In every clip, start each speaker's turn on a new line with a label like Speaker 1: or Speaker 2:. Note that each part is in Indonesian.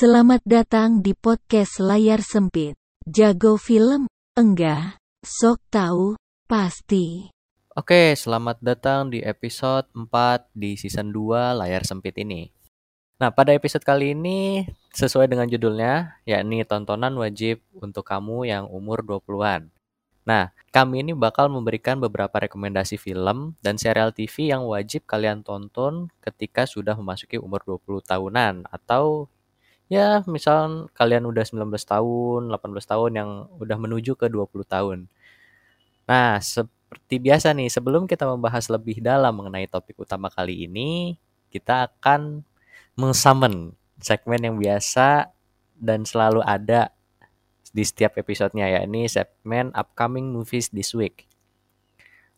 Speaker 1: Selamat datang di podcast layar sempit. Jago film? Enggak. Sok tahu? Pasti.
Speaker 2: Oke, selamat datang di episode 4 di season 2 layar sempit ini. Nah, pada episode kali ini sesuai dengan judulnya, yakni tontonan wajib untuk kamu yang umur 20-an. Nah, kami ini bakal memberikan beberapa rekomendasi film dan serial TV yang wajib kalian tonton ketika sudah memasuki umur 20 tahunan atau ya misal kalian udah 19 tahun, 18 tahun yang udah menuju ke 20 tahun. Nah, seperti biasa nih, sebelum kita membahas lebih dalam mengenai topik utama kali ini, kita akan mengsummon segmen yang biasa dan selalu ada di setiap episodenya ya. Ini segmen upcoming movies this week.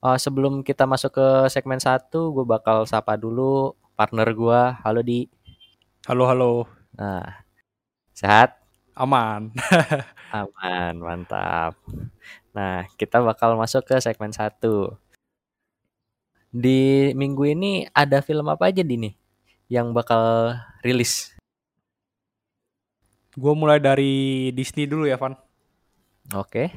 Speaker 2: Oh, sebelum kita masuk ke segmen satu, gue bakal sapa dulu partner gue. Halo di.
Speaker 3: Halo halo.
Speaker 2: Nah, sehat?
Speaker 3: Aman.
Speaker 2: Aman, mantap. Nah, kita bakal masuk ke segmen satu. Di minggu ini ada film apa aja di nih yang bakal rilis?
Speaker 3: Gue mulai dari Disney dulu ya, Van.
Speaker 2: Oke.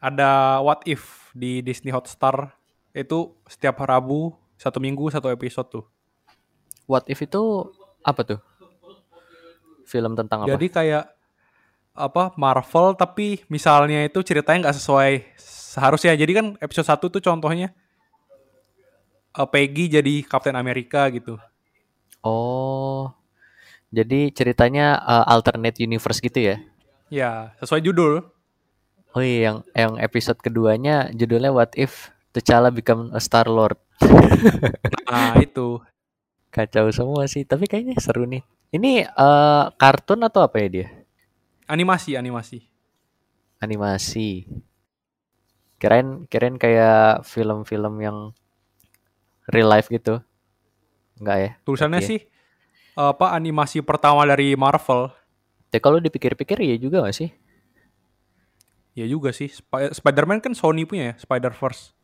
Speaker 3: Ada What If di Disney Hotstar. Itu setiap Rabu, satu minggu, satu episode tuh.
Speaker 2: What If itu apa tuh? Film tentang apa?
Speaker 3: Jadi kayak apa Marvel tapi misalnya itu ceritanya nggak sesuai seharusnya. Jadi kan episode 1 tuh contohnya uh, Peggy jadi Captain America gitu.
Speaker 2: Oh. Jadi ceritanya uh, alternate universe gitu ya?
Speaker 3: Ya, sesuai judul.
Speaker 2: Oh iya, yang yang episode keduanya judulnya What If T'Challa Become a Star Lord.
Speaker 3: nah, itu.
Speaker 2: Kacau semua sih, tapi kayaknya seru nih. Ini uh, kartun atau apa ya dia?
Speaker 3: Animasi, animasi.
Speaker 2: Animasi. Kirain kirain kayak film-film yang real life gitu. Enggak ya?
Speaker 3: Tulisannya
Speaker 2: Oke.
Speaker 3: sih apa animasi pertama dari Marvel.
Speaker 2: Ya kalau dipikir-pikir ya juga gak sih?
Speaker 3: Ya juga sih. Sp- Spider-Man kan Sony punya ya, Spider-Verse.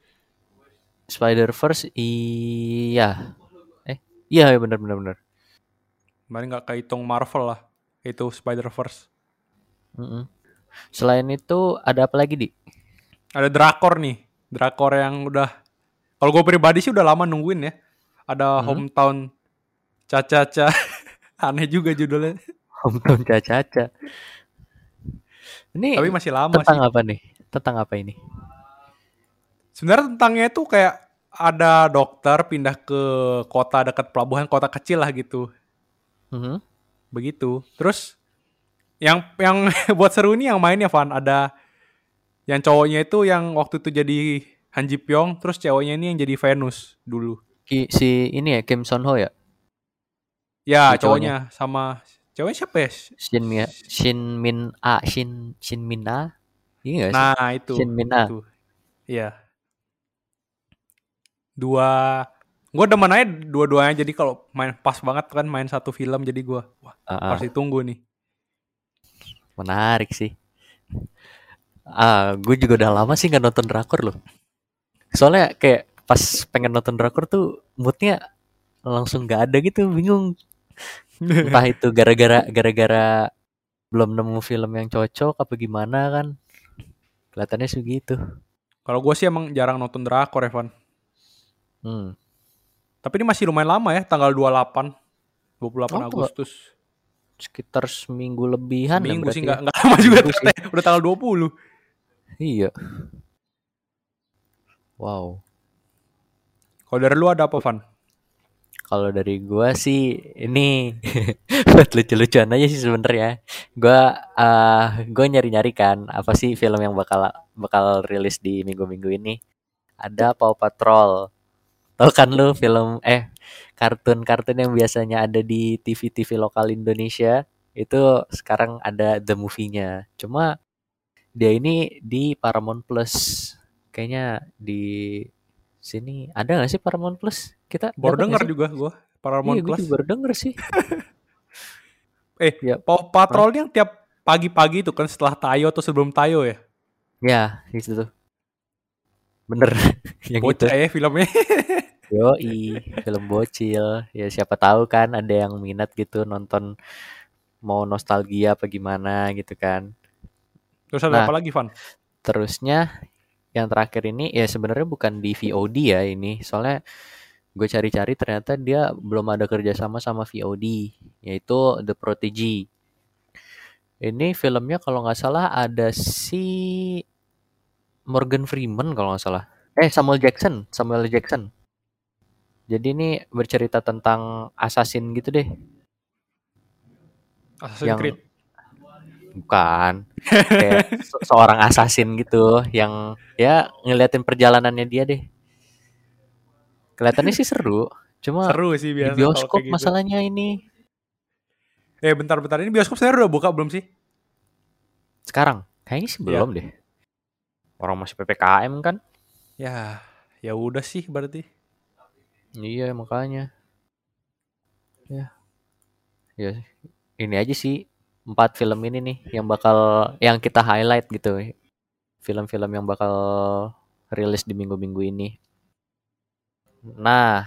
Speaker 2: Spider-Verse iya. Eh, iya benar benar benar.
Speaker 3: Kemarin nggak kehitung Marvel lah. Itu Spider-Verse.
Speaker 2: Mm-mm. Selain itu ada apa lagi, Di?
Speaker 3: Ada Drakor nih. Drakor yang udah... Kalau gue pribadi sih udah lama nungguin ya. Ada Hometown Caca-Caca. Aneh juga judulnya.
Speaker 2: Hometown Caca-Caca. Ini
Speaker 3: Tapi masih lama
Speaker 2: tentang
Speaker 3: sih.
Speaker 2: apa nih? Tentang apa ini?
Speaker 3: Sebenarnya tentangnya itu kayak ada dokter pindah ke kota dekat pelabuhan, kota kecil lah gitu.
Speaker 2: Mhm.
Speaker 3: Begitu. Terus yang yang buat seru ini yang mainnya Van ada yang cowoknya itu yang waktu itu jadi Han Ji Pyong, terus ceweknya ini yang jadi Venus dulu.
Speaker 2: Ki- si ini ya Kim Son Ho ya?
Speaker 3: Ya,
Speaker 2: Si cowoknya.
Speaker 3: cowoknya sama ceweknya siapa ya?
Speaker 2: Shin Min Shin Min A Shin Shin Min A? Iya?
Speaker 3: Nah, itu.
Speaker 2: Shin Min A.
Speaker 3: Iya. Dua gue demen aja dua-duanya jadi kalau main pas banget kan main satu film jadi gue wah
Speaker 2: Ah, ah,
Speaker 3: pasti tunggu nih.
Speaker 2: menarik sih. Ah, gue juga udah lama sih nggak nonton drakor loh. Soalnya kayak pas pengen nonton drakor tuh moodnya langsung nggak ada gitu, bingung. Entah itu gara-gara gara-gara belum nemu film yang cocok apa gimana kan? Kelihatannya sih gitu.
Speaker 3: Kalau gue sih emang jarang nonton drakor Evan.
Speaker 2: Hmm.
Speaker 3: Tapi ini masih lumayan lama ya, tanggal 28 28
Speaker 2: Oh,
Speaker 3: Agustus.
Speaker 2: Sekitar seminggu lebihan ya
Speaker 3: Minggu sih
Speaker 2: berarti
Speaker 3: nggak
Speaker 2: ya.
Speaker 3: lama juga ternyata. Udah tanggal 20.
Speaker 2: Iya. Wow.
Speaker 3: Kalau dari lu ada apa, Van?
Speaker 2: Kalau dari gua sih ini buat lucu-lucuan aja sih sebenarnya. Gua eh gua nyari-nyari kan apa sih film yang bakal bakal rilis di minggu-minggu ini. Ada Paw Patrol. Tahu kan lu film eh kartun-kartun yang biasanya ada di TV-TV lokal Indonesia itu sekarang ada the movie-nya. Cuma dia ini di Paramount Plus. Kayaknya di sini ada gak sih Paramount Plus? Kita
Speaker 3: Baru denger juga gue Paramount
Speaker 2: iya,
Speaker 3: Plus.
Speaker 2: juga baru denger sih.
Speaker 3: Eh,
Speaker 2: Ya.
Speaker 3: Paw Patrol yang tiap pagi-pagi itu kan setelah Tayo atau sebelum Tayo ya.
Speaker 2: Ya, itu tuh. Bener. yang itu.
Speaker 3: Bocah ya filmnya.
Speaker 2: Yoi, film bocil. Ya siapa tahu kan ada yang minat gitu nonton mau nostalgia apa gimana gitu kan.
Speaker 3: Terus ada
Speaker 2: Nah.
Speaker 3: apa lagi, Van?
Speaker 2: Terusnya yang terakhir ini ya sebenarnya bukan di VOD ya ini, soalnya gue cari-cari ternyata dia belum ada kerjasama sama VOD, yaitu The Prodigy. Ini filmnya kalau nggak salah ada si Morgan Freeman kalau nggak salah. Eh Samuel Jackson, Samuel Jackson. Jadi ini bercerita tentang assassin gitu deh.
Speaker 3: Assassin's
Speaker 2: Yang-
Speaker 3: Creed.
Speaker 2: Bukan. Kayak se- seorang assassin gitu yang ya ngeliatin perjalanannya dia deh. Kelihatannya sih seru, cuma
Speaker 3: Seru sih biasa
Speaker 2: bioskop
Speaker 3: gitu.
Speaker 2: masalahnya ini
Speaker 3: Eh, bentar-bentar. Ini bioskop sebenarnya udah buka belum sih?
Speaker 2: sekarang kayaknya sih
Speaker 3: Iya.
Speaker 2: belum deh. Orang masih PPKM kan?
Speaker 3: Ya, ya udah sih berarti.
Speaker 2: Iya makanya. Ya. Ya ini aja sih empat film ini nih yang bakal yang kita highlight gitu. Film-film yang bakal rilis di minggu-minggu ini. Nah,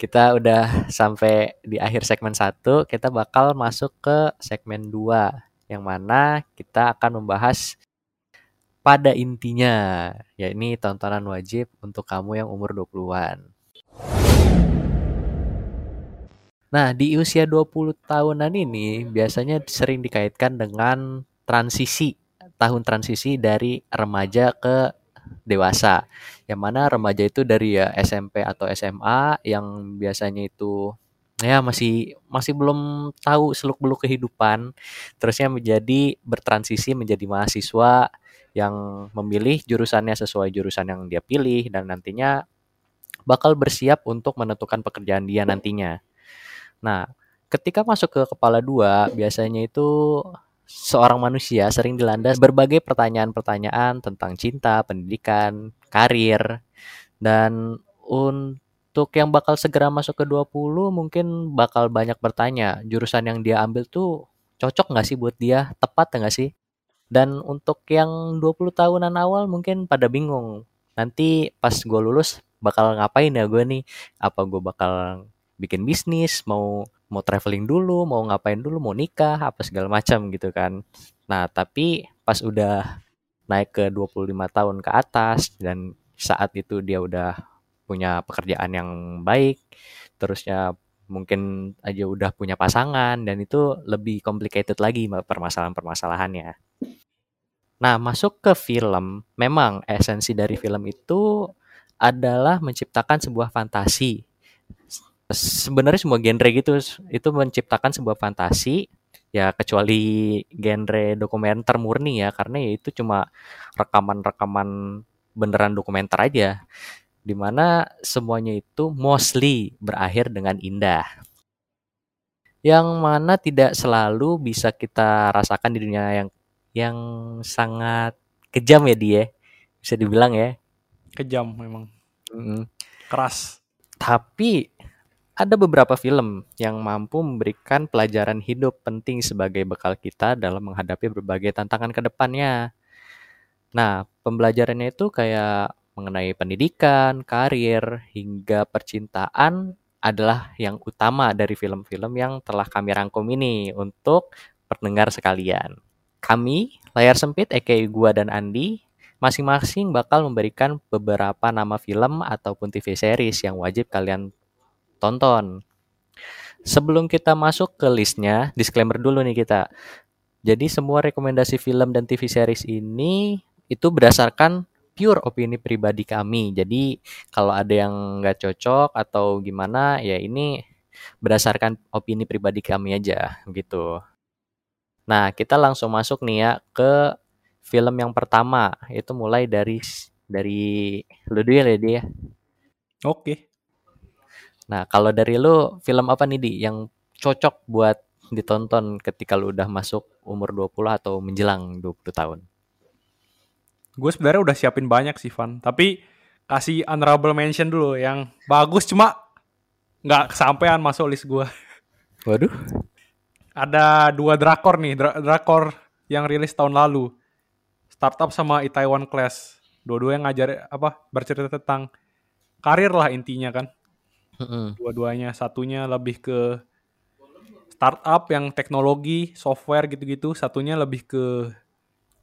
Speaker 2: kita udah sampai di akhir segmen 1, kita bakal masuk ke segmen 2 yang mana kita akan membahas pada intinya, yakni tontonan wajib untuk kamu yang umur 20-an. Nah, di usia 20 tahunan ini biasanya sering dikaitkan dengan transisi, tahun transisi dari remaja ke dewasa. Yang mana remaja itu dari ya SMP atau SMA yang biasanya itu ya masih masih belum tahu seluk-beluk kehidupan, terusnya menjadi bertransisi menjadi mahasiswa yang memilih jurusannya sesuai jurusan yang dia pilih dan nantinya bakal bersiap untuk menentukan pekerjaan dia nantinya. Nah, ketika masuk ke kepala dua, biasanya itu seorang manusia sering dilanda berbagai pertanyaan-pertanyaan tentang cinta, pendidikan, karir, dan untuk yang bakal segera masuk ke 20 mungkin bakal banyak bertanya, jurusan yang dia ambil tuh cocok nggak sih buat dia, tepat nggak sih? Dan untuk yang 20 tahunan awal mungkin pada bingung, nanti pas gue lulus bakal ngapain ya gue nih? Apa gue bakal bikin bisnis, mau mau traveling dulu, mau ngapain dulu, mau nikah, apa segala macam gitu kan. Nah, tapi pas udah naik ke 25 tahun ke atas dan saat itu dia udah punya pekerjaan yang baik, terusnya mungkin aja udah punya pasangan dan itu lebih complicated lagi permasalahan-permasalahannya. Nah, masuk ke film, memang esensi dari film itu adalah menciptakan sebuah fantasi. Sebenarnya semua genre gitu itu menciptakan sebuah fantasi ya kecuali genre dokumenter murni ya karena ya itu cuma rekaman-rekaman beneran dokumenter aja di mana semuanya itu mostly berakhir dengan indah. Yang mana tidak selalu bisa kita rasakan di dunia yang yang sangat kejam ya dia bisa dibilang ya
Speaker 3: Kejam memang. Keras.
Speaker 2: tapi ada beberapa film yang mampu memberikan pelajaran hidup penting sebagai bekal kita dalam menghadapi berbagai tantangan ke depannya. Nah, pembelajarannya itu kayak mengenai pendidikan, karir, hingga percintaan adalah yang utama dari film-film yang telah kami rangkum ini untuk pendengar sekalian. Kami, Layar Sempit, aka gua dan Andi, masing-masing bakal memberikan beberapa nama film ataupun TV series yang wajib kalian tonton. Sebelum kita masuk ke listnya, disclaimer dulu nih kita. Jadi semua rekomendasi film dan TV series ini itu berdasarkan pure opini pribadi kami. Jadi kalau ada yang nggak cocok atau gimana, ya ini berdasarkan opini pribadi kami aja gitu. Nah kita langsung masuk nih ya ke film yang pertama. Itu mulai dari dari lu dulu ya dia.
Speaker 3: Oke.
Speaker 2: Nah, kalau dari lu film apa nih Di yang cocok buat ditonton ketika lu udah masuk umur 20 atau menjelang 20 tahun?
Speaker 3: Gue sebenarnya udah siapin banyak sih, Van. Tapi kasih honorable mention dulu yang bagus cuma nggak kesampaian masuk list gue.
Speaker 2: Waduh.
Speaker 3: Ada dua drakor nih, dra- drakor yang rilis tahun lalu. Startup sama Itaewon Class. Dua-dua yang ngajar apa bercerita tentang karir lah intinya kan. Dua-duanya satunya lebih ke startup yang teknologi, software gitu-gitu. Satunya lebih ke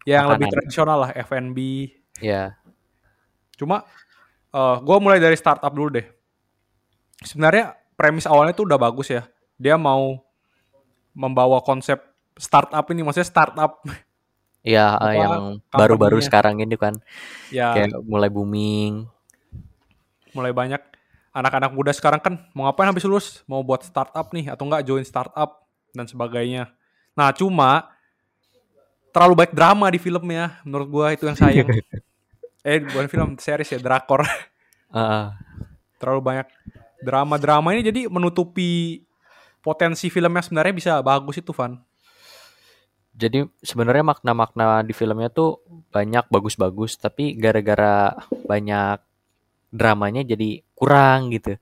Speaker 3: yang lebih
Speaker 2: Makanan.
Speaker 3: tradisional lah, F&B.
Speaker 2: Ya.
Speaker 3: Cuma eh gue mulai dari startup dulu deh. Sebenarnya premis awalnya tuh udah bagus ya. Dia mau membawa konsep startup ini, maksudnya startup
Speaker 2: Ya,
Speaker 3: Apa,
Speaker 2: yang baru-baru sekarang ini kan
Speaker 3: ya
Speaker 2: kayak mulai booming.
Speaker 3: mulai banyak anak-anak muda sekarang kan mau ngapain habis lulus mau buat startup nih atau enggak join startup dan sebagainya. Nah cuma terlalu baik drama di filmnya menurut gua itu yang sayang. eh bukan film series ya drakor
Speaker 2: Heeh.
Speaker 3: terlalu banyak drama-drama ini jadi menutupi potensi filmnya sebenarnya bisa bagus itu Van.
Speaker 2: Jadi sebenarnya makna-makna di filmnya tuh banyak bagus-bagus, tapi gara-gara banyak dramanya jadi kurang gitu.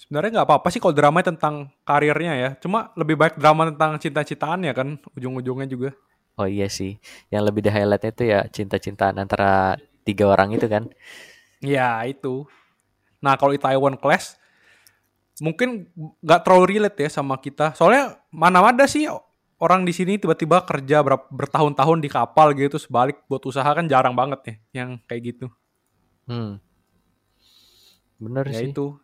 Speaker 3: Sebenarnya nggak apa-apa sih kalau drama tentang karirnya ya. Cuma lebih baik drama tentang cinta-cintaannya kan ujung-ujungnya juga.
Speaker 2: Oh iya sih, yang lebih di highlight itu ya cinta-cintaan antara tiga orang itu kan.
Speaker 3: Ya itu. Nah kalau Itaewon Class mungkin nggak terlalu relate ya sama kita. Soalnya mana ada sih orang di sini tiba-tiba kerja berapa bertahun-tahun di kapal gitu terus balik buat usaha kan jarang banget ya yang kayak gitu.
Speaker 2: Hmm. Bener
Speaker 3: Ya
Speaker 2: sih.
Speaker 3: itu.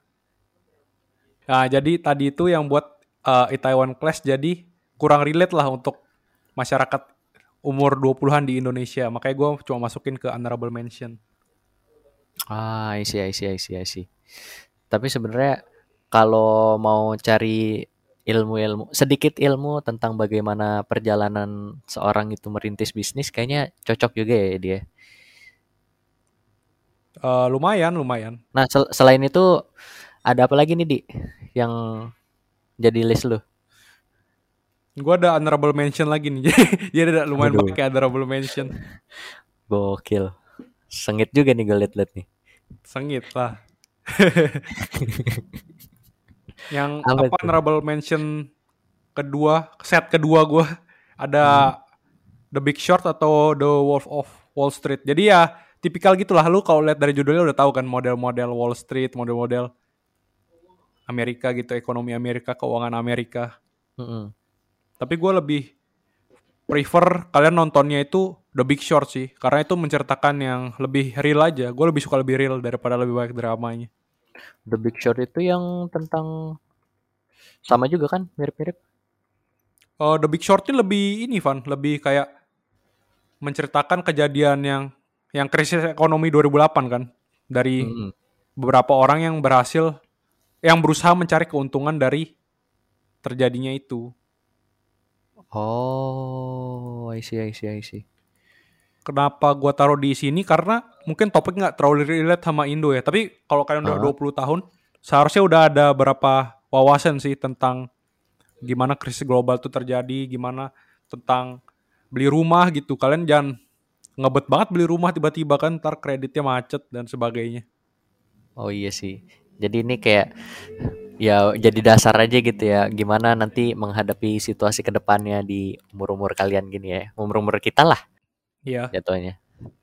Speaker 3: Nah jadi tadi itu yang buat uh, Itaewon Class jadi kurang relate lah untuk masyarakat umur 20-an di Indonesia. Makanya gue cuma masukin ke honorable mention.
Speaker 2: Ah, I see, I see, I see, I see. Tapi sebenarnya kalau mau cari ilmu-ilmu, sedikit ilmu tentang bagaimana perjalanan seorang itu merintis bisnis, kayaknya cocok juga ya dia.
Speaker 3: Uh, lumayan, lumayan.
Speaker 2: Nah, sel- selain itu ada apa lagi nih, Di? Yang jadi list lu?
Speaker 3: Gue ada honorable mention lagi nih. Jadi ada lumayan banyak ya honorable mention.
Speaker 2: Gokil. Sengit juga nih gue liat-liat nih.
Speaker 3: Sengit lah. yang
Speaker 2: Apa
Speaker 3: apa honorable mention kedua, set kedua gue ada The Big Short atau The Wolf of Wall Street. Jadi ya tipikal gitulah lu kalau lihat dari judulnya udah tahu kan model-model Wall Street, model-model Amerika gitu, ekonomi Amerika, keuangan Amerika.
Speaker 2: Mm-mm.
Speaker 3: Tapi gue lebih prefer kalian nontonnya itu The Big Short sih, karena itu menceritakan yang lebih real aja. Gue lebih suka lebih real daripada lebih banyak dramanya.
Speaker 2: The Big Short itu yang tentang sama juga kan, mirip-mirip.
Speaker 3: Oh, The Big Short ini lebih ini Van, lebih kayak menceritakan kejadian yang yang krisis ekonomi 2008 kan dari
Speaker 2: Mm-mm.
Speaker 3: beberapa orang yang berhasil yang berusaha mencari keuntungan dari terjadinya itu.
Speaker 2: Oh, I see, I see, I see.
Speaker 3: Kenapa gua taruh di sini karena mungkin topik nggak terlalu relate sama Indo ya. Tapi kalau kalian udah
Speaker 2: Ah.
Speaker 3: 20 tahun, seharusnya udah ada berapa wawasan sih tentang gimana krisis global itu terjadi, gimana tentang beli rumah gitu. Kalian jangan ngebet banget beli rumah tiba-tiba kan ntar kreditnya macet dan sebagainya.
Speaker 2: Oh iya sih. Jadi ini kayak ya jadi dasar aja gitu ya. Gimana nanti menghadapi situasi ke depannya di umur-umur kalian gini ya. Umur-umur kita lah
Speaker 3: Iya.
Speaker 2: jatuhnya.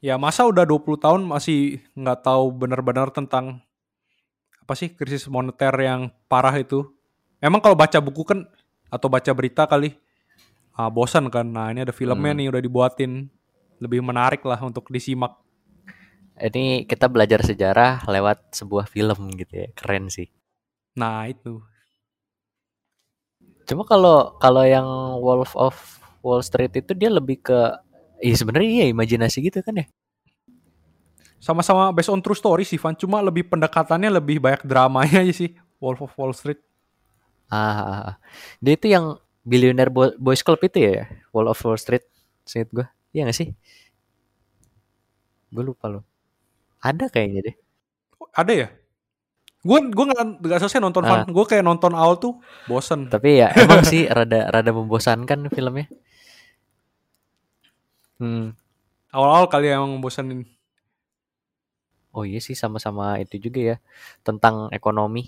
Speaker 3: Ya masa udah 20 tahun masih nggak tahu benar-benar tentang apa sih krisis moneter yang parah itu. Emang kalau baca buku kan atau baca berita kali ah, bosan kan. Nah ini ada filmnya
Speaker 2: Hmm.
Speaker 3: nih udah dibuatin lebih menarik lah untuk disimak.
Speaker 2: Ini kita belajar sejarah lewat sebuah film gitu ya. Keren sih.
Speaker 3: Nah itu.
Speaker 2: Cuma kalau kalau yang Wolf of Wall Street itu dia lebih ke Iya sebenarnya iya imajinasi gitu kan ya.
Speaker 3: Sama-sama based on true story sih Van. Cuma lebih pendekatannya lebih banyak dramanya aja sih. Wolf of Wall Street.
Speaker 2: Ah, ah, ah. dia itu yang Billionaire Bo- Boys Club itu ya, Wall of Wall Street, seinget gue. Iya gak sih? Gue lupa loh. Ada kayaknya deh.
Speaker 3: Oh, ada ya? Gue gue nggak nggak selesai nonton
Speaker 2: Ah.
Speaker 3: Van. Gue kayak nonton awal tuh bosen.
Speaker 2: Tapi ya emang sih rada rada membosankan filmnya. Hmm.
Speaker 3: Awal-awal kali yang membosenin.
Speaker 2: Oh iya sih sama-sama itu juga ya tentang ekonomi.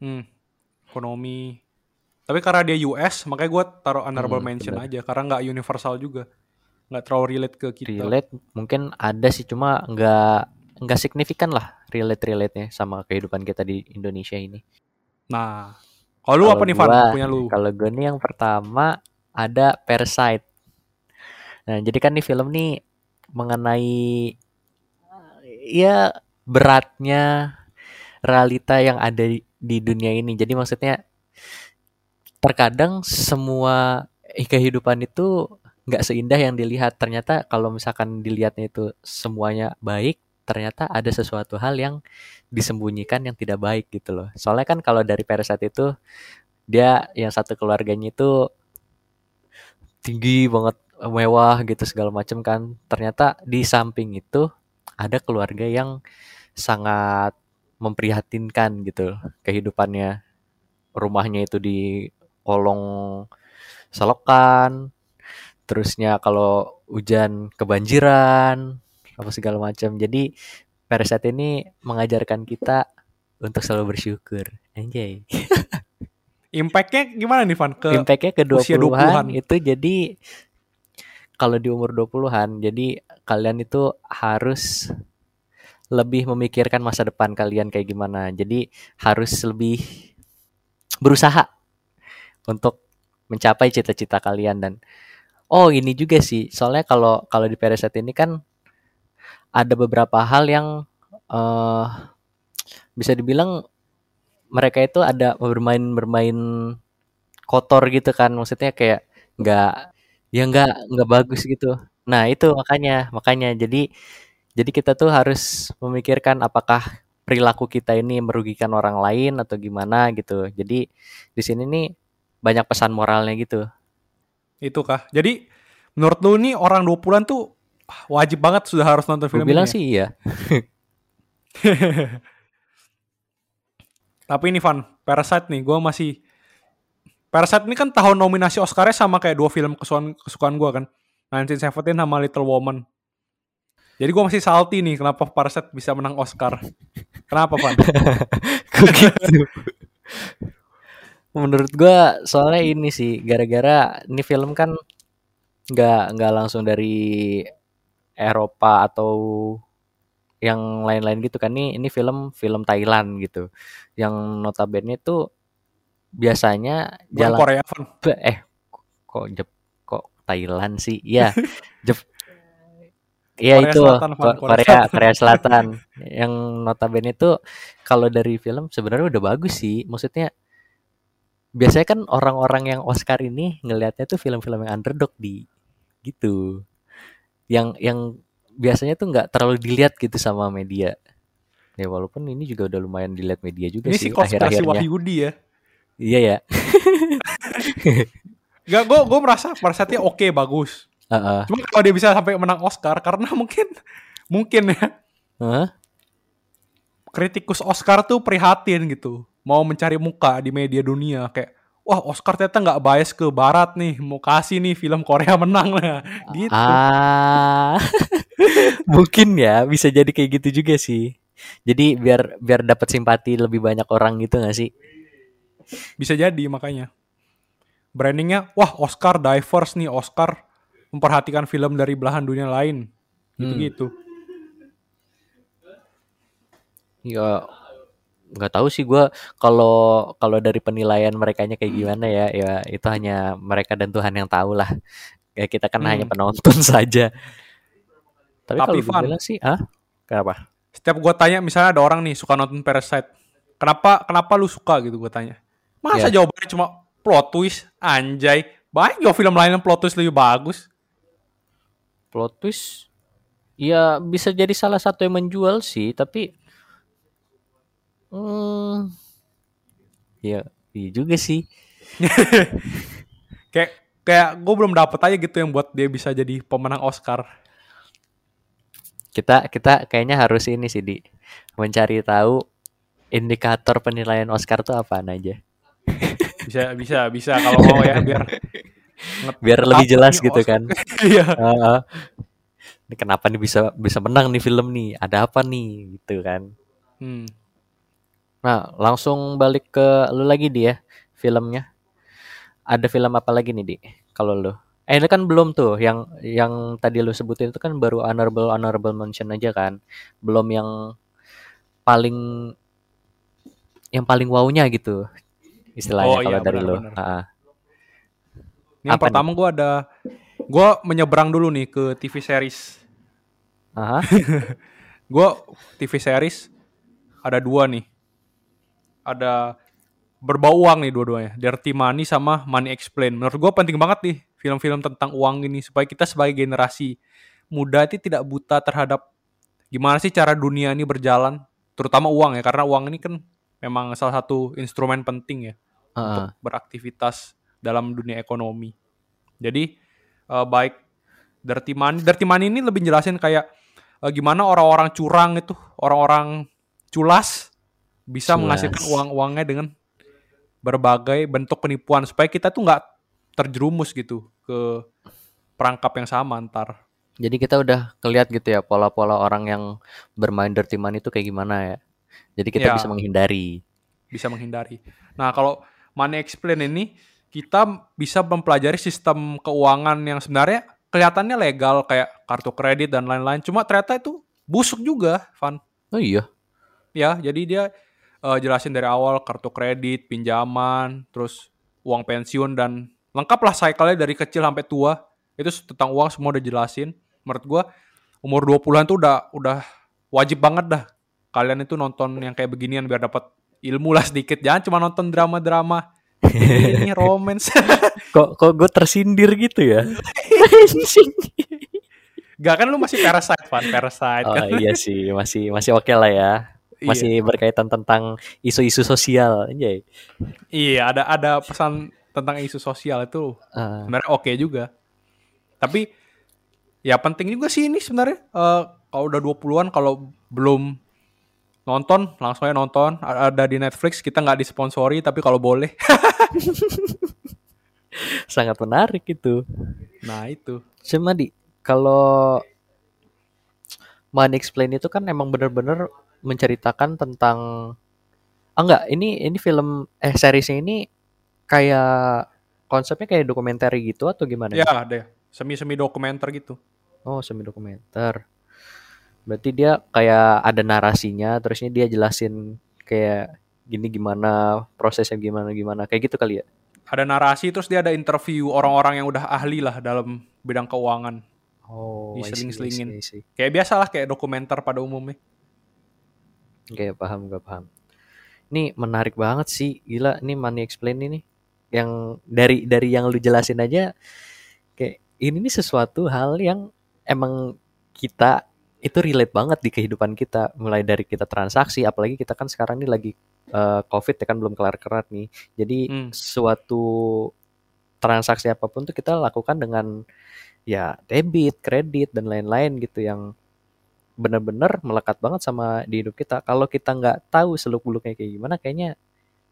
Speaker 3: Hmm, ekonomi. Tapi karena dia US, makanya gue taruh honorable
Speaker 2: Hmm,
Speaker 3: mention
Speaker 2: benar.
Speaker 3: aja. Karena nggak universal juga. Nggak terlalu relate ke kita.
Speaker 2: Relate mungkin ada sih cuma nggak nggak signifikan lah relate relate nya sama kehidupan kita di Indonesia ini.
Speaker 3: Nah, Kalau lu apa nih Van? Punya lu.
Speaker 2: Kalau gue nih yang pertama ada Parasite. Nah, jadi kan nih film nih mengenai ya beratnya realita yang ada di, dunia ini. Jadi maksudnya terkadang semua kehidupan itu nggak seindah yang dilihat. Ternyata kalau misalkan dilihatnya itu semuanya baik, ternyata ada sesuatu hal yang disembunyikan yang tidak baik gitu loh. Soalnya kan kalau dari Parasite itu dia yang satu keluarganya itu tinggi banget mewah gitu segala macam kan. Ternyata di samping itu ada keluarga yang sangat memprihatinkan gitu kehidupannya. Rumahnya itu di kolong selokan terusnya kalau hujan kebanjiran apa segala macam. Jadi Parasite ini mengajarkan kita untuk selalu bersyukur. Anjay.
Speaker 3: Impact-nya gimana nih Van? Ke
Speaker 2: Impact-nya ke
Speaker 3: usia
Speaker 2: 20-an
Speaker 3: 20-an.
Speaker 2: itu jadi kalau di umur 20-an jadi kalian itu harus lebih memikirkan masa depan kalian kayak gimana. Jadi harus lebih berusaha untuk mencapai cita-cita kalian dan oh ini juga sih. Soalnya kalau kalau di Parasite ini kan ada beberapa hal yang eh bisa dibilang mereka itu ada bermain-bermain kotor gitu kan maksudnya kayak nggak ya nggak nggak bagus gitu nah itu makanya makanya jadi jadi kita tuh harus memikirkan apakah perilaku kita ini merugikan orang lain atau gimana gitu jadi di sini nih banyak pesan moralnya gitu
Speaker 3: itu kah? Jadi menurut lu nih orang 20-an tuh wajib banget sudah harus nonton
Speaker 2: gue
Speaker 3: film
Speaker 2: bilang
Speaker 3: ini. ya?
Speaker 2: sih iya
Speaker 3: Tapi ini Van, Parasite nih, gue masih Parasite ini kan tahun nominasi Oscar-nya sama kayak dua film kesukaan kesukaan gue kan, 1917 sama Little Woman. Jadi gue masih salty nih kenapa Parasite bisa menang Oscar. Kenapa?
Speaker 2: Kok gitu menurut gua soalnya ini sih gara-gara ini film kan nggak nggak langsung dari Eropa atau yang lain-lain gitu kan nih ini film film Thailand gitu yang notabene itu biasanya
Speaker 3: Bukan
Speaker 2: jalan
Speaker 3: Korea Van.
Speaker 2: eh kok Jep kok Thailand sih ya Jep Iya itu
Speaker 3: Selatan.
Speaker 2: Ko-
Speaker 3: Korea
Speaker 2: Korea
Speaker 3: Selatan.
Speaker 2: Korea Selatan yang notabene itu kalau dari film sebenarnya udah bagus sih maksudnya biasanya kan orang-orang yang Oscar ini ngelihatnya tuh film-film yang underdog di gitu yang yang biasanya tuh nggak terlalu dilihat gitu sama media ya walaupun ini juga udah lumayan dilihat media juga
Speaker 3: Ini
Speaker 2: sih akhir-akhirnya
Speaker 3: Wahyudi ya.
Speaker 2: Iya ya
Speaker 3: Gak, gue gue merasa Parasite oke bagus.
Speaker 2: Heeh.
Speaker 3: Cuma kalau dia bisa sampai menang Oscar karena mungkin mungkin ya
Speaker 2: Hah?
Speaker 3: kritikus Oscar tuh prihatin gitu. Mau mencari muka di media dunia kayak wah Oscar ternyata nggak bias ke barat nih, mau kasih nih film Korea menang lah. Gitu.
Speaker 2: Ah, mungkin ya bisa jadi kayak gitu juga sih. Jadi biar biar dapat simpati lebih banyak orang gitu gak sih?
Speaker 3: Bisa jadi makanya. Brandingnya wah Oscar diverse nih, Oscar memperhatikan film dari belahan dunia lain. Gitu-gitu.
Speaker 2: Ya nggak tahu sih gua kalau kalau dari penilaian mereka kayak gimana ya ya itu hanya mereka dan Tuhan yang tahu lah. Kayak kita kan
Speaker 3: Hmm.
Speaker 2: hanya penonton saja. Tapi,
Speaker 3: Tapi,
Speaker 2: kalau gue bilang sih, ah, kenapa?
Speaker 3: Setiap gue tanya misalnya ada orang nih suka nonton Parasite. Kenapa kenapa lu suka gitu gue tanya. Masa
Speaker 2: Ya.
Speaker 3: jawabannya cuma plot twist anjay. Banyak juga film lain yang plot twist lebih bagus.
Speaker 2: Plot twist ya bisa jadi salah satu yang menjual sih, tapi hmm, ya iya juga sih.
Speaker 3: Kayak kayak gue belum dapet aja gitu yang buat dia bisa jadi pemenang Oscar.
Speaker 2: Kita kita kayaknya harus ini sih di mencari tahu indikator penilaian Oscar tuh apaan aja.
Speaker 3: Bisa bisa bisa kalau mau ya biar
Speaker 2: Biar lebih jelas gitu
Speaker 3: Oscar.
Speaker 2: kan.
Speaker 3: Iya.
Speaker 2: Heeh. ini kenapa nih bisa bisa menang nih film nih? Ada apa nih gitu kan.
Speaker 3: Hmm.
Speaker 2: Nah, langsung balik ke lu lagi dia filmnya. Ada film apa lagi nih, Di? Kalau lu. Eh, ini kan belum tuh yang yang tadi lu sebutin itu kan baru honorable honorable mention aja kan. Belum yang paling yang paling wow-nya gitu. Istilahnya
Speaker 3: Oh,
Speaker 2: kalau
Speaker 3: iya,
Speaker 2: dari
Speaker 3: benar,
Speaker 2: lo.
Speaker 3: benar.
Speaker 2: Ah,
Speaker 3: Ini yang pertama gue ada, gue menyeberang dulu nih ke TV series.
Speaker 2: Aha.
Speaker 3: Gue TV series ada dua nih. Ada berbau uang nih dua-duanya. Dirty Money sama Money Explain. Menurut gue penting banget nih film-film tentang uang ini supaya kita sebagai generasi muda itu tidak buta terhadap gimana sih cara dunia ini berjalan, terutama uang ya karena uang ini kan memang salah satu instrumen penting ya
Speaker 2: Ah,
Speaker 3: beraktivitas dalam dunia ekonomi. Jadi eh, baik Dirty Money, Dirty Money ini lebih jelasin kayak eh, gimana orang-orang curang itu, orang-orang culas bisa
Speaker 2: Culas.
Speaker 3: menghasilkan uang-uangnya dengan berbagai bentuk penipuan supaya kita tuh nggak terjerumus gitu ke perangkap yang sama ntar.
Speaker 2: Jadi kita udah keliat gitu ya pola-pola orang yang bermain dirty money itu kayak gimana ya. Jadi kita
Speaker 3: Ya.
Speaker 2: bisa menghindari.
Speaker 3: bisa menghindari. Nah, kalau Money Explain ini kita bisa mempelajari sistem keuangan yang sebenarnya kelihatannya legal kayak kartu kredit dan lain-lain. Cuma ternyata itu busuk juga, Van.
Speaker 2: Oh iya.
Speaker 3: Ya, jadi dia eh, jelasin dari awal kartu kredit, pinjaman, terus uang pensiun dan lengkap lah cycle-nya dari kecil sampai tua. Itu tentang uang semua udah jelasin. Menurut gua umur 20-an tuh udah udah wajib banget dah kalian itu nonton yang kayak beginian biar dapat ilmu lah sedikit. Jangan cuma nonton drama-drama ini romance.
Speaker 2: Kok kok gue tersindir gitu ya?
Speaker 3: Gak kan lu masih parasite, Van. Parasite
Speaker 2: oh
Speaker 3: kan.
Speaker 2: iya sih, masih masih oke lah ya.
Speaker 3: Iya.
Speaker 2: Masih berkaitan tentang isu-isu sosial, anjay.
Speaker 3: Iya, ada ada pesan tentang isu sosial itu
Speaker 2: Ah,
Speaker 3: sebenarnya oke juga. Tapi ya penting juga sih ini sebenarnya Eh, kalau udah 20-an kalau belum nonton langsung aja nonton ada di Netflix kita nggak disponsori tapi kalau boleh
Speaker 2: sangat menarik itu.
Speaker 3: nah itu
Speaker 2: Cuma di kalau Money Explain itu kan emang bener-bener menceritakan tentang ah enggak ini ini film eh seriesnya ini kayak konsepnya kayak dokumenter gitu atau gimana?
Speaker 3: ya deh semi semi dokumenter gitu
Speaker 2: Oh semi dokumenter. Berarti dia kayak ada narasinya, terusnya dia jelasin kayak gini gimana prosesnya gimana gimana kayak gitu kali ya?
Speaker 3: ada narasi terus dia ada interview orang-orang yang udah ahli lah dalam bidang keuangan
Speaker 2: Oh,
Speaker 3: Diseling-selingin. kayak biasa lah kayak dokumenter pada umumnya
Speaker 2: Oke, paham, gak paham. Ini menarik banget sih, gila. Ini Money Explain ini, yang dari dari yang lu jelasin aja, kayak ini nih sesuatu hal yang emang kita itu relate banget di kehidupan kita, mulai dari kita transaksi, apalagi kita kan sekarang ini lagi eh, COVID ya kan belum kelar-kelar nih. Jadi
Speaker 3: Hmm.
Speaker 2: suatu transaksi apa pun tuh kita lakukan dengan ya debit, kredit dan lain-lain gitu yang benar-benar melekat banget sama di hidup kita. Kalau kita nggak tahu seluk-beluknya kayak gimana, kayaknya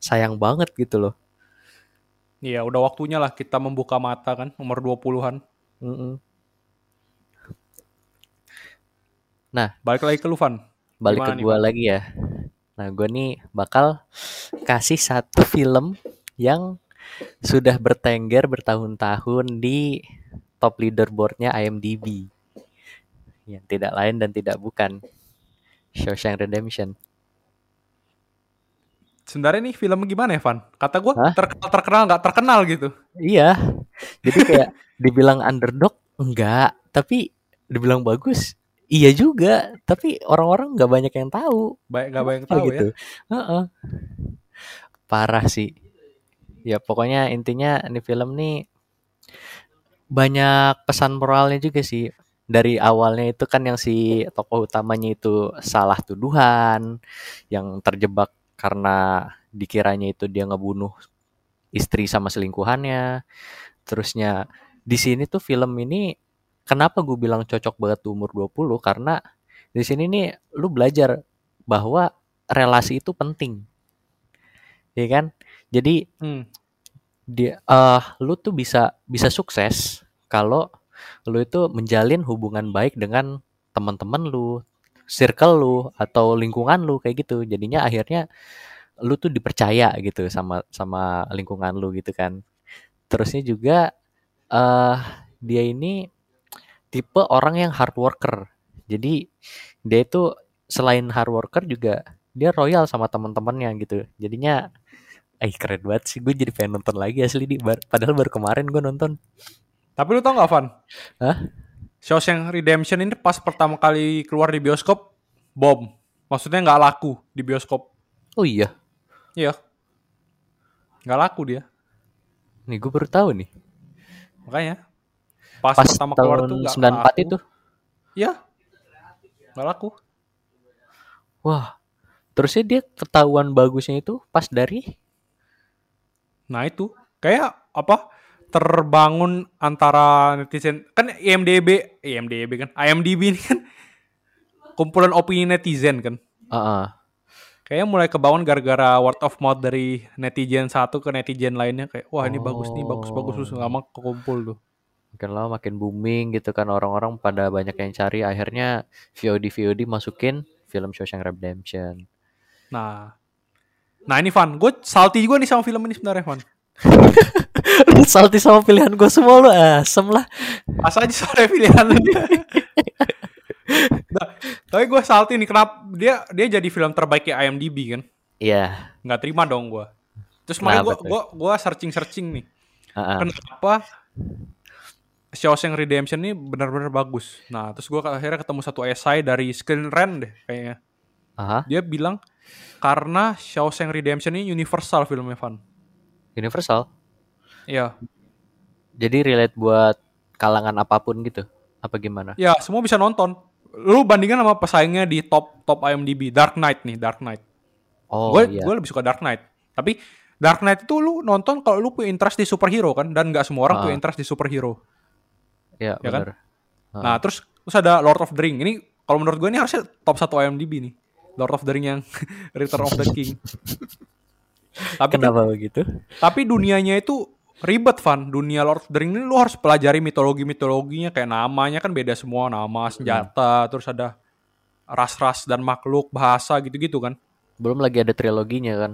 Speaker 2: sayang banget gitu loh.
Speaker 3: Iya udah waktunya lah kita membuka mata kan umur 20-an
Speaker 2: Mm-mm.
Speaker 3: balik lagi ke Lufan
Speaker 2: Balik
Speaker 3: Gimana
Speaker 2: ke gua
Speaker 3: Bang?
Speaker 2: lagi ya. Nah, gue nih bakal kasih satu film yang sudah bertengger bertahun-tahun di top leaderboardnya IMDb. Yang tidak lain dan tidak bukan Shawshank Redemption.
Speaker 3: sebenarnya nih film gimana ya Van kata gue terkenal terkenal nggak terkenal gitu
Speaker 2: Iya. Jadi kayak dibilang underdog enggak, tapi dibilang bagus iya juga, tapi orang-orang nggak banyak yang tahu.
Speaker 3: baik nggak banyak tahu
Speaker 2: gitu.
Speaker 3: ya
Speaker 2: Heeh. Parah sih. Ya pokoknya intinya ini film nih banyak pesan moralnya juga sih. Dari awalnya itu kan yang si tokoh utamanya itu salah tuduhan, yang terjebak karena dikiranya itu dia ngebunuh istri sama selingkuhannya. Terusnya di sini tuh film ini kenapa gue bilang cocok banget di umur 20 karena di sini nih lu belajar bahwa relasi itu penting. Ya kan? Jadi
Speaker 3: Hmm.
Speaker 2: dia eh lu tuh bisa bisa sukses kalau lu itu menjalin hubungan baik dengan teman-teman lu, circle lu atau lingkungan lu kayak gitu. Jadinya akhirnya lu tuh dipercaya gitu sama sama lingkungan lu gitu kan. Terusnya juga eh dia ini tipe orang yang hard worker. Jadi dia itu selain hard worker juga dia royal sama teman-temannya gitu. Jadinya Eh keren banget sih gue jadi pengen nonton lagi asli di bar- padahal baru kemarin gue nonton.
Speaker 3: Tapi lu tau gak Van?
Speaker 2: Hah?
Speaker 3: Shawshank Redemption ini pas pertama kali keluar di bioskop, bom. Maksudnya nggak laku di bioskop.
Speaker 2: Oh iya.
Speaker 3: Iya. Nggak laku dia.
Speaker 2: Nih gue baru tahu nih.
Speaker 3: Makanya. Pas,
Speaker 2: Pas
Speaker 3: pertama keluar
Speaker 2: tahun
Speaker 3: tuh nggak
Speaker 2: 94
Speaker 3: laku.
Speaker 2: itu.
Speaker 3: Iya. Nggak laku.
Speaker 2: Wah. Terusnya dia ketahuan bagusnya itu pas dari
Speaker 3: Nah itu. Kayak apa? Terbangun antara netizen. Kan IMDB. IMDB kan. IMDB ini kan. Kumpulan opini netizen kan.
Speaker 2: Heeh.
Speaker 3: Kayaknya mulai kebangun gara-gara word of mouth dari netizen satu ke netizen lainnya kayak wah ini bagus nih bagus bagus terus lama kekumpul tuh.
Speaker 2: Makin lama makin booming gitu kan orang-orang pada banyak yang cari akhirnya VOD VOD masukin film Shawshank Redemption.
Speaker 3: Nah, nah ini Van, gue salty juga nih sama film ini sebenarnya Van.
Speaker 2: Lu salty sama pilihan gue semua lu asem lah.
Speaker 3: Pas aja soalnya pilihan lu. nah, tapi gue salty nih kenapa dia dia jadi film terbaik ya IMDb kan?
Speaker 2: Iya.
Speaker 3: Nggak terima dong gue. Terus makanya gue gue gue searching searching nih.
Speaker 2: Heeh.
Speaker 3: Kenapa Shawshank Redemption ini benar-benar bagus. Nah, terus gue akhirnya ketemu satu esai dari Screen Rant deh kayaknya.
Speaker 2: Aha.
Speaker 3: Dia bilang karena Shawshank Redemption ini universal filmnya Van.
Speaker 2: Universal.
Speaker 3: Iya.
Speaker 2: Jadi relate buat kalangan apa pun gitu. Apa gimana?
Speaker 3: Ya, semua bisa nonton. Lu bandingkan sama pesaingnya di top top IMDb, Dark Knight nih, Dark Knight.
Speaker 2: Oh
Speaker 3: gue
Speaker 2: iya.
Speaker 3: gue lebih suka Dark Knight. Tapi Dark Knight itu lu nonton kalau lu punya interest di superhero kan dan nggak semua orang
Speaker 2: Ah.
Speaker 3: punya interest di superhero.
Speaker 2: Iya,
Speaker 3: ya kan?
Speaker 2: Ah.
Speaker 3: Nah, terus terus ada Lord of the Ring. Ini kalau menurut gue ini harusnya top 1 IMDb nih. Lord of the Ring yang Return of the King. tapi
Speaker 2: Kenapa begitu?
Speaker 3: tapi dunianya itu ribet Van. Dunia Lord of the Ring ini lu harus pelajari mitologi-mitologinya kayak namanya kan beda semua, nama, senjata, terus ada ras-ras dan makhluk, bahasa gitu-gitu kan.
Speaker 2: Belum lagi ada triloginya kan.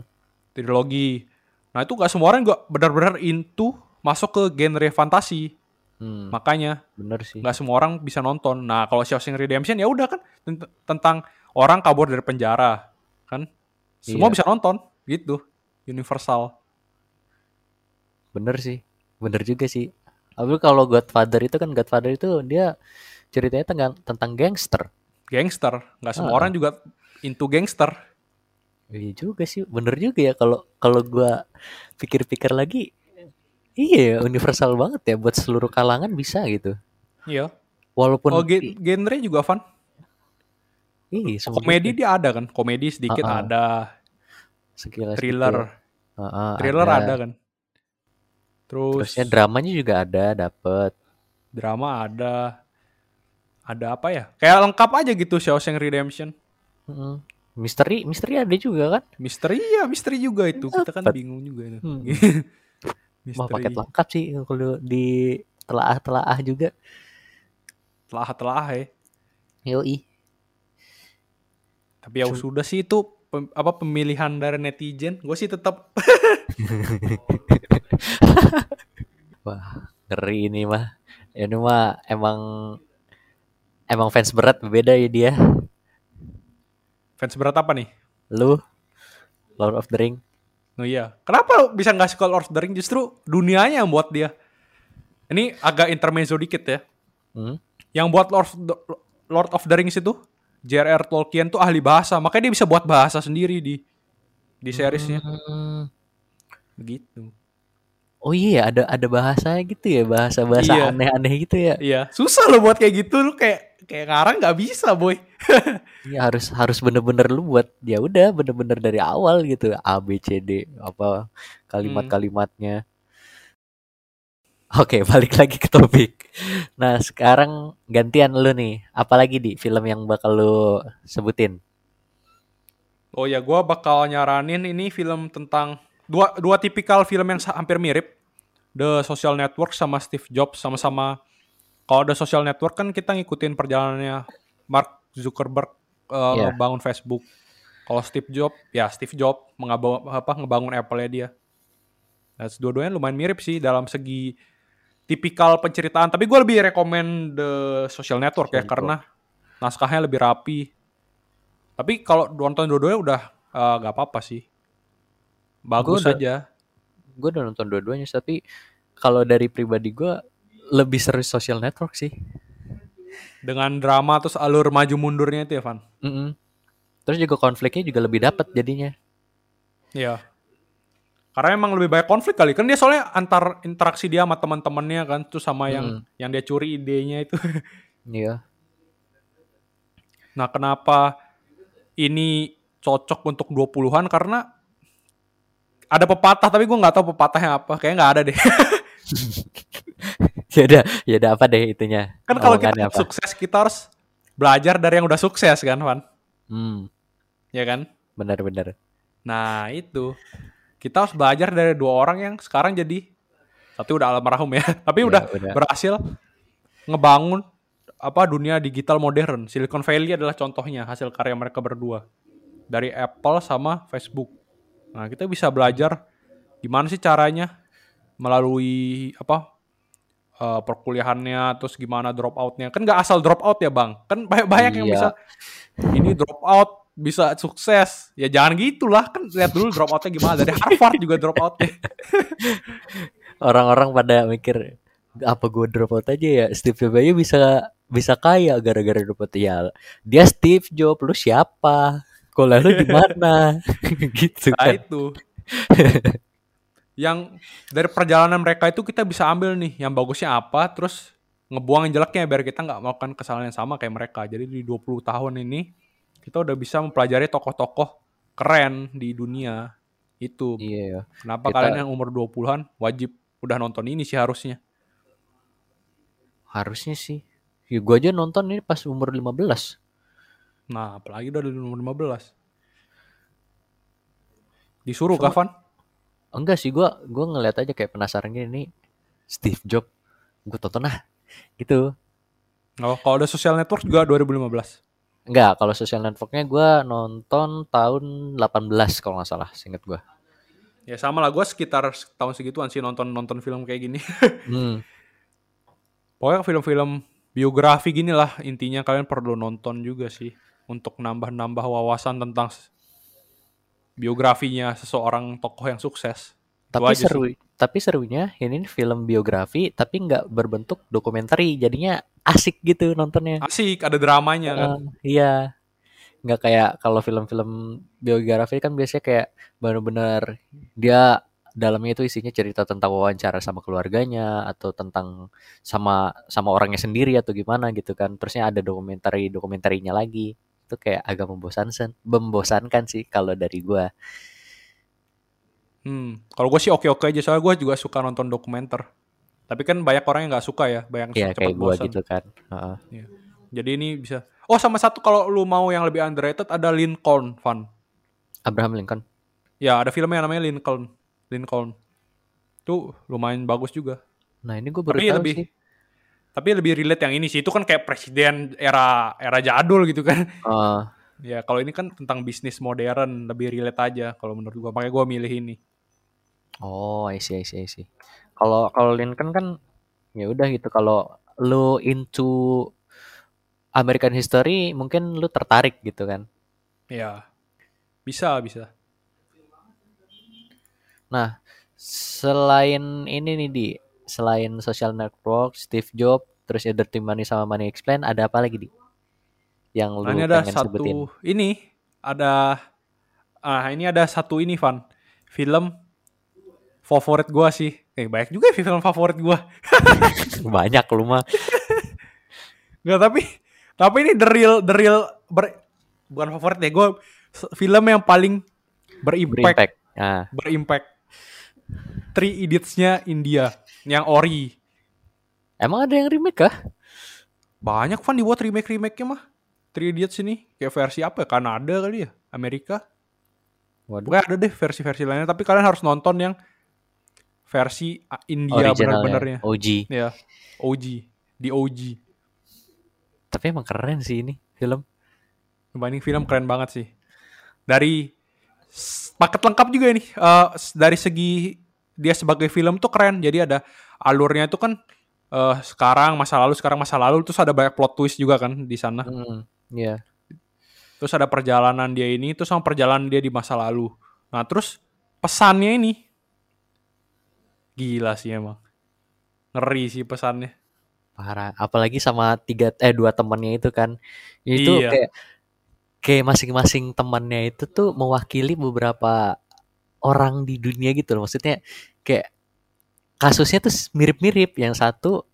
Speaker 3: Trilogi. Nah, itu gak semua orang gak benar-benar into masuk ke genre fantasi.
Speaker 2: Hmm,
Speaker 3: Makanya
Speaker 2: bener sih.
Speaker 3: nggak semua orang bisa nonton. Nah, kalau Shawshank Redemption ya udah kan tent- tentang orang kabur dari penjara, kan? Semua
Speaker 2: Iya.
Speaker 3: bisa nonton, gitu. Universal.
Speaker 2: Bener sih. Bener juga sih. Tapi kalau Godfather itu kan Godfather itu dia ceritanya tentang tentang gangster.
Speaker 3: Gangster, nggak semua
Speaker 2: Ah.
Speaker 3: orang juga into gangster.
Speaker 2: Iya juga sih, bener juga ya kalau kalau gua pikir-pikir lagi, iya ya, universal banget ya buat seluruh kalangan bisa gitu.
Speaker 3: Iya.
Speaker 2: Walaupun
Speaker 3: Oh, gen- genre juga fun.
Speaker 2: iya, semua
Speaker 3: Komedi dia ada kan? Komedi sedikit
Speaker 2: Ah, ah.
Speaker 3: ada.
Speaker 2: Sekilas
Speaker 3: Thriller,
Speaker 2: gitu. Heeh,
Speaker 3: thriller ada. kan? Terus
Speaker 2: Terusnya dramanya juga ada, dapet.
Speaker 3: drama ada. Ada apa ya? Kayak lengkap aja gitu Shawshank Redemption.
Speaker 2: Mm-mm. Misteri, misteri ada juga kan?
Speaker 3: Misteri ya, misteri juga itu. Kita kan bingung juga itu.
Speaker 2: Hmm.
Speaker 3: misteri.
Speaker 2: Wah, paket lengkap sih kalau di telaah-telaah juga.
Speaker 3: telah-telah ya.
Speaker 2: Yoi.
Speaker 3: Tapi ya sudah sih itu pem- apa pemilihan dari netizen. Gue sih tetap
Speaker 2: Wah, ngeri ini mah. Ini mah emang emang fans berat beda ya dia.
Speaker 3: fans berat apa nih?
Speaker 2: Lu Lord of the Ring.
Speaker 3: Oh iya. Kenapa bisa nggak suka Lord of the Ring? Justru dunianya yang buat dia. Ini agak intermezzo dikit ya.
Speaker 2: Hmm?
Speaker 3: Yang buat Lord of the, Lord of the Rings itu J.R.R. Tolkien tuh ahli bahasa, makanya dia bisa buat bahasa sendiri di di seriesnya.
Speaker 2: Hmm.
Speaker 3: Begitu.
Speaker 2: Oh iya ada ada bahasanya gitu ya bahasa-bahasa
Speaker 3: Iya.
Speaker 2: aneh-aneh gitu ya.
Speaker 3: Iya, susah lo buat kayak gitu lu kayak kayak ngarang nggak bisa, boy.
Speaker 2: Iya harus harus bener-bener lu buat ya udah bener-bener dari awal gitu A B C D apa kalimat-kalimatnya. Oke balik lagi ke topik. Nah sekarang gantian lu nih. Apalagi di film yang bakal lu sebutin?
Speaker 3: Oh ya, gua bakal nyaranin ini film tentang dua dua tipikal film yang hampir mirip. The Social Network sama Steve Jobs sama-sama. Kalau The Social Network kan kita ngikutin perjalanannya Mark Zuckerberg eh,
Speaker 2: Iya.
Speaker 3: ngebangun Facebook. Kalau Steve Jobs, ya Steve Jobs mengabangun apa ngebangun Apple-nya dia. Nah, dua-duanya lumayan mirip sih dalam segi tipikal penceritaan. Tapi gue lebih rekomend The Social Network ya
Speaker 2: Social Network.
Speaker 3: karena naskahnya lebih rapi. Tapi kalau nonton dua-duanya udah eh, nggak apa-apa sih. bagus
Speaker 2: Gua udah-
Speaker 3: aja.
Speaker 2: Gue udah nonton dua-duanya, tapi kalau dari pribadi gue lebih seru social network sih.
Speaker 3: Dengan drama terus alur maju mundurnya itu ya, Van.
Speaker 2: Mm-mm. Terus juga konfliknya juga lebih dapet jadinya.
Speaker 3: Iya. Karena emang lebih banyak konflik kali. Kan dia soalnya antar interaksi dia sama teman-temannya kan, terus sama yang yang dia curi idenya itu.
Speaker 2: Iya.
Speaker 3: Nah, kenapa ini cocok untuk 20-an karena ada pepatah tapi gue nggak tahu pepatahnya apa. Kayaknya nggak ada deh.
Speaker 2: ya udah, ya udah apa deh itunya?
Speaker 3: kan kalau kita
Speaker 2: apa?
Speaker 3: sukses kita harus belajar dari yang udah sukses kan, Van?
Speaker 2: Hmm,
Speaker 3: Ya kan?
Speaker 2: benar-benar.
Speaker 3: Nah, itu. Kita harus belajar dari dua orang yang sekarang jadi satu udah almarhum ya, tapi
Speaker 2: Ya,
Speaker 3: udah,
Speaker 2: udah.
Speaker 3: berhasil ngebangun apa dunia digital modern. Silicon Valley adalah contohnya hasil karya mereka berdua. Dari Apple sama Facebook. Nah, kita bisa belajar gimana sih caranya melalui apa eh, perkuliahannya terus gimana drop outnya. Kan nggak asal drop out ya bang. Kan banyak banyak yang
Speaker 2: Iya.
Speaker 3: bisa ini drop out bisa sukses. Ya jangan gitulah. Kan lihat dulu drop outnya gimana. Dari Harvard juga drop outnya.
Speaker 2: Orang-orang pada mikir apa gue drop out aja ya? Steve Jobs aja bisa bisa kaya gara-gara drop out. Ya dia Steve Jobs. Lu siapa? Kalau lu di mana? Gitu
Speaker 3: nah
Speaker 2: kan.
Speaker 3: itu yang dari perjalanan mereka itu kita bisa ambil nih yang bagusnya apa terus ngebuang yang jeleknya biar kita nggak melakukan kesalahan yang sama kayak mereka. Jadi di 20 tahun ini kita udah bisa mempelajari tokoh-tokoh keren di dunia itu.
Speaker 2: Iya ya
Speaker 3: kenapa
Speaker 2: Kita-
Speaker 3: kalian yang umur 20-an wajib udah nonton ini sih harusnya?
Speaker 2: Harusnya sih. Ya gue aja nonton ini pas umur 15
Speaker 3: nah apalagi udah di umur 15 disuruh
Speaker 2: Cuma-
Speaker 3: Kavan
Speaker 2: enggak sih gue gua ngeliat aja kayak penasaran gini nih Steve Jobs gue tonton ah gitu.
Speaker 3: Oh, kalau ada social network juga 2015
Speaker 2: enggak kalau social networknya gue nonton tahun 18 kalau nggak salah seinget gue
Speaker 3: ya sama lah gue sekitar tahun segituan sih nonton nonton film kayak gini.
Speaker 2: Hmm.
Speaker 3: Pokoknya film-film biografi gini lah intinya kalian perlu nonton juga sih untuk nambah-nambah wawasan tentang biografinya seseorang tokoh yang sukses.
Speaker 2: Tapi seru tapi serunya ini film biografi tapi nggak berbentuk dokumenter jadinya asik gitu nontonnya.
Speaker 3: Asik, ada dramanya kan.
Speaker 2: Eh, iya. Nggak kayak kalau film-film biografi kan biasanya kayak bener-bener dia dalamnya itu isinya cerita tentang wawancara sama keluarganya atau tentang sama sama orangnya sendiri atau gimana gitu kan. Terusnya ada dokumentari dokumentarinya lagi itu kayak agak membosankan membosankan sih kalau dari gua
Speaker 3: Hmm, kalau gue sih oke-oke aja soalnya gue juga suka nonton dokumenter. Tapi kan banyak orang yang nggak suka ya, banyak
Speaker 2: ya
Speaker 3: cepet
Speaker 2: kayak gua
Speaker 3: bosan.
Speaker 2: gitu kan Heeh.
Speaker 3: Iya. Jadi ini bisa. Oh sama satu kalau lu mau yang lebih underrated ada Lincoln, Van.
Speaker 2: Abraham Lincoln
Speaker 3: Ya ada filmnya yang namanya Lincoln. Lincoln. Tuh lumayan bagus juga.
Speaker 2: nah ini gue baru
Speaker 3: Tapi
Speaker 2: tahu
Speaker 3: lebih
Speaker 2: sih
Speaker 3: tapi lebih relate yang ini sih. Itu kan kayak presiden era era jadul gitu kan.
Speaker 2: Eh,
Speaker 3: Ya kalau ini kan tentang bisnis modern, lebih relate aja kalau menurut gua. Makanya gua milih ini.
Speaker 2: Oh, I see, I see, I see. Kalau kalau Lincoln kan ya udah gitu. Kalau lu into American history, mungkin lu tertarik gitu kan.
Speaker 3: Ya. Bisa, bisa.
Speaker 2: Nah, selain ini nih di, selain social network, Steve Jobs, terus ya Dirty Money sama Money Explain, ada apa lagi di? Yang lu
Speaker 3: Nah, ini ada
Speaker 2: pengen
Speaker 3: satu
Speaker 2: sebutin?
Speaker 3: ini ada ah ini ada satu ini Van. Film favorit gua sih. Eh banyak juga ya film favorit gua.
Speaker 2: Banyak lu mah.
Speaker 3: Enggak tapi tapi ini the real the real ber, bukan favorit ya gua film yang paling berimpact
Speaker 2: Berimpact. Nah,
Speaker 3: berimpact. Three Idiots-nya India yang ori.
Speaker 2: emang ada yang remake kah?
Speaker 3: Banyak Van dibuat remake-remake-nya mah. Three Idiots ini kayak versi apa ya? Kanada kali ya? Amerika?
Speaker 2: Waduh.
Speaker 3: Pokoknya ada deh versi-versi lainnya, tapi kalian harus nonton yang versi ah, India bener-benernya.
Speaker 2: OG.
Speaker 3: Ya, OG, di OG.
Speaker 2: Tapi emang keren sih ini film.
Speaker 3: Dibanding film keren banget sih. Dari paket lengkap juga ini. Eh, s- dari segi dia sebagai film tuh keren. Jadi ada alurnya itu kan eh, sekarang masa lalu, sekarang masa lalu, terus ada banyak plot twist juga kan di sana.
Speaker 2: Hmm, iya.
Speaker 3: Terus ada perjalanan dia ini, terus sama perjalanan dia di masa lalu. Nah terus pesannya ini gila sih emang. Ngeri sih pesannya.
Speaker 2: parah apalagi sama tiga eh dua temannya itu kan itu
Speaker 3: Iya.
Speaker 2: kayak kayak masing-masing temannya itu tuh mewakili beberapa orang di dunia gitu loh maksudnya kayak kasusnya tuh mirip-mirip. Yang satu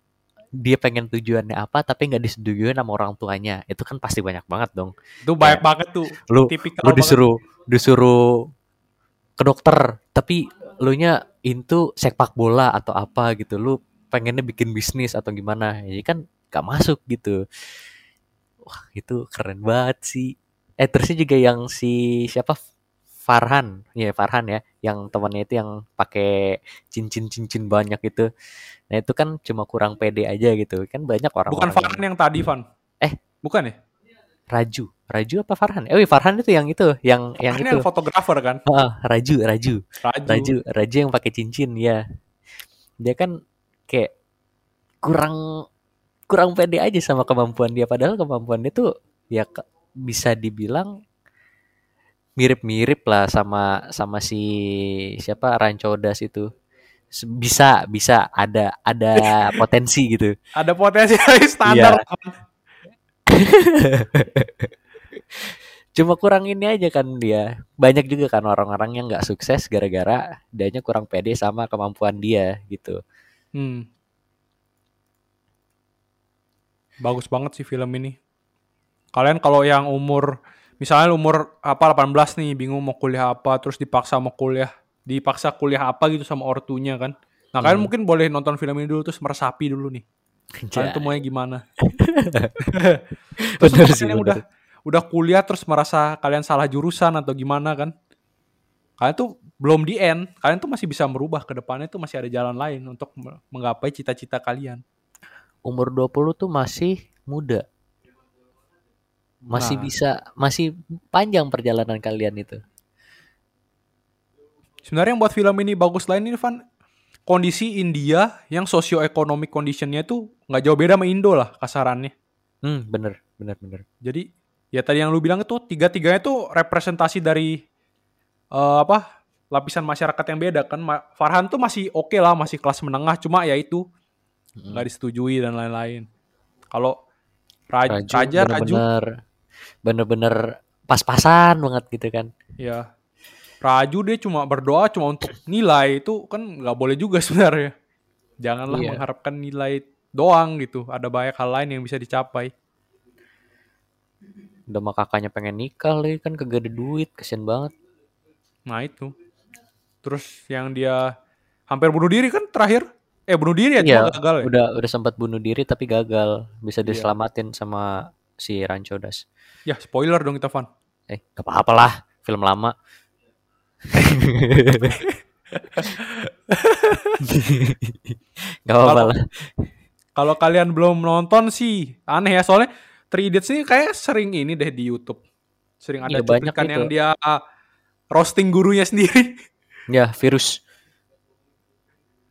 Speaker 2: dia pengen tujuannya apa tapi nggak disetujui sama orang tuanya. Itu kan pasti banyak banget dong.
Speaker 3: Itu banyak banget tuh.
Speaker 2: lu lu
Speaker 3: banget.
Speaker 2: disuruh disuruh ke dokter tapi lu nya into sepak bola atau apa gitu. Lu pengennya bikin bisnis atau gimana. Jadi kan gak masuk gitu. Wah itu keren banget sih. Eh terusnya juga yang si siapa Farhan ya Farhan ya yang temannya itu yang pakai cincin-cincin banyak itu nah itu kan cuma kurang pede aja gitu kan banyak orang
Speaker 3: Bukan Farhan yang tadi, Van.
Speaker 2: Eh.
Speaker 3: bukan ya?
Speaker 2: Raju Raju apa Farhan eh wih, Farhan itu yang itu yang yang
Speaker 3: Farhan
Speaker 2: itu
Speaker 3: yang fotografer kan?
Speaker 2: Ah, Raju, Raju,
Speaker 3: Raju.
Speaker 2: Raju, Raju yang pakai cincin ya. Dia kan kayak kurang kurang pede aja sama kemampuan dia padahal kemampuan dia tuh ya bisa dibilang mirip-mirip lah sama sama si siapa Rancodas itu. Bisa bisa ada ada potensi gitu.
Speaker 3: Ada potensi standar.
Speaker 2: Cuma kurang ini aja kan dia. Banyak juga kan orang-orang yang nggak sukses gara-gara dianya kurang pede sama kemampuan dia gitu.
Speaker 3: Hmm. Bagus banget sih film ini. Kalian kalau yang umur misalnya umur apa 18 nih bingung mau kuliah apa terus dipaksa mau kuliah dipaksa kuliah apa gitu sama ortunya kan. Nah, kalian
Speaker 2: Hmm.
Speaker 3: mungkin boleh nonton film ini dulu terus meresapi dulu nih. Kalian tuh maunya gimana? terus
Speaker 2: bener sih,
Speaker 3: kalian
Speaker 2: bener.
Speaker 3: udah udah kuliah terus merasa kalian salah jurusan atau gimana kan? Kalian tuh belum di end, kalian tuh masih bisa merubah ke depannya tuh masih ada jalan lain untuk me- menggapai cita-cita kalian.
Speaker 2: Umur 20 tuh masih muda. Masih
Speaker 3: Nah.
Speaker 2: bisa masih panjang perjalanan kalian itu.
Speaker 3: Sebenarnya yang buat film ini bagus lain ini Van kondisi India yang socio-economic conditionnya tuh nggak jauh beda sama Indo lah kasarannya.
Speaker 2: Hmm, bener, bener, bener.
Speaker 3: Jadi ya tadi yang lu bilang itu tiga-tiganya tuh representasi dari eh, apa lapisan masyarakat yang beda kan. Farhan tuh masih oke lah, masih kelas menengah, cuma ya itu
Speaker 2: Hmm.
Speaker 3: nggak disetujui dan lain-lain. Kalau Raj-
Speaker 2: Raju
Speaker 3: Raja, Raju,
Speaker 2: bener-bener pas-pasan banget gitu kan.
Speaker 3: ya Raju dia cuma berdoa cuma untuk nilai itu kan nggak boleh juga sebenarnya. Janganlah
Speaker 2: Iya.
Speaker 3: mengharapkan nilai doang gitu. Ada banyak hal lain yang bisa dicapai.
Speaker 2: Udah mah kakaknya pengen nikah lagi kan kagak ada duit, kasian banget.
Speaker 3: Nah itu. Terus yang dia hampir bunuh diri kan terakhir. Eh bunuh diri ya
Speaker 2: Iya,
Speaker 3: cuma gagal ya.
Speaker 2: Udah udah sempat bunuh diri tapi gagal. Bisa
Speaker 3: Iya.
Speaker 2: diselamatin sama si Rancodas.
Speaker 3: Ya spoiler dong kita Van.
Speaker 2: Eh, gak apa-apa lah, film lama. gak apa-apa
Speaker 3: Kalau-
Speaker 2: lah.
Speaker 3: Kalau kalian belum nonton sih aneh ya soalnya Three Idiots ini kayak sering ini deh di YouTube. Sering ada
Speaker 2: banyak
Speaker 3: cuplikan yang dia ah, roasting gurunya sendiri.
Speaker 2: Ya, virus.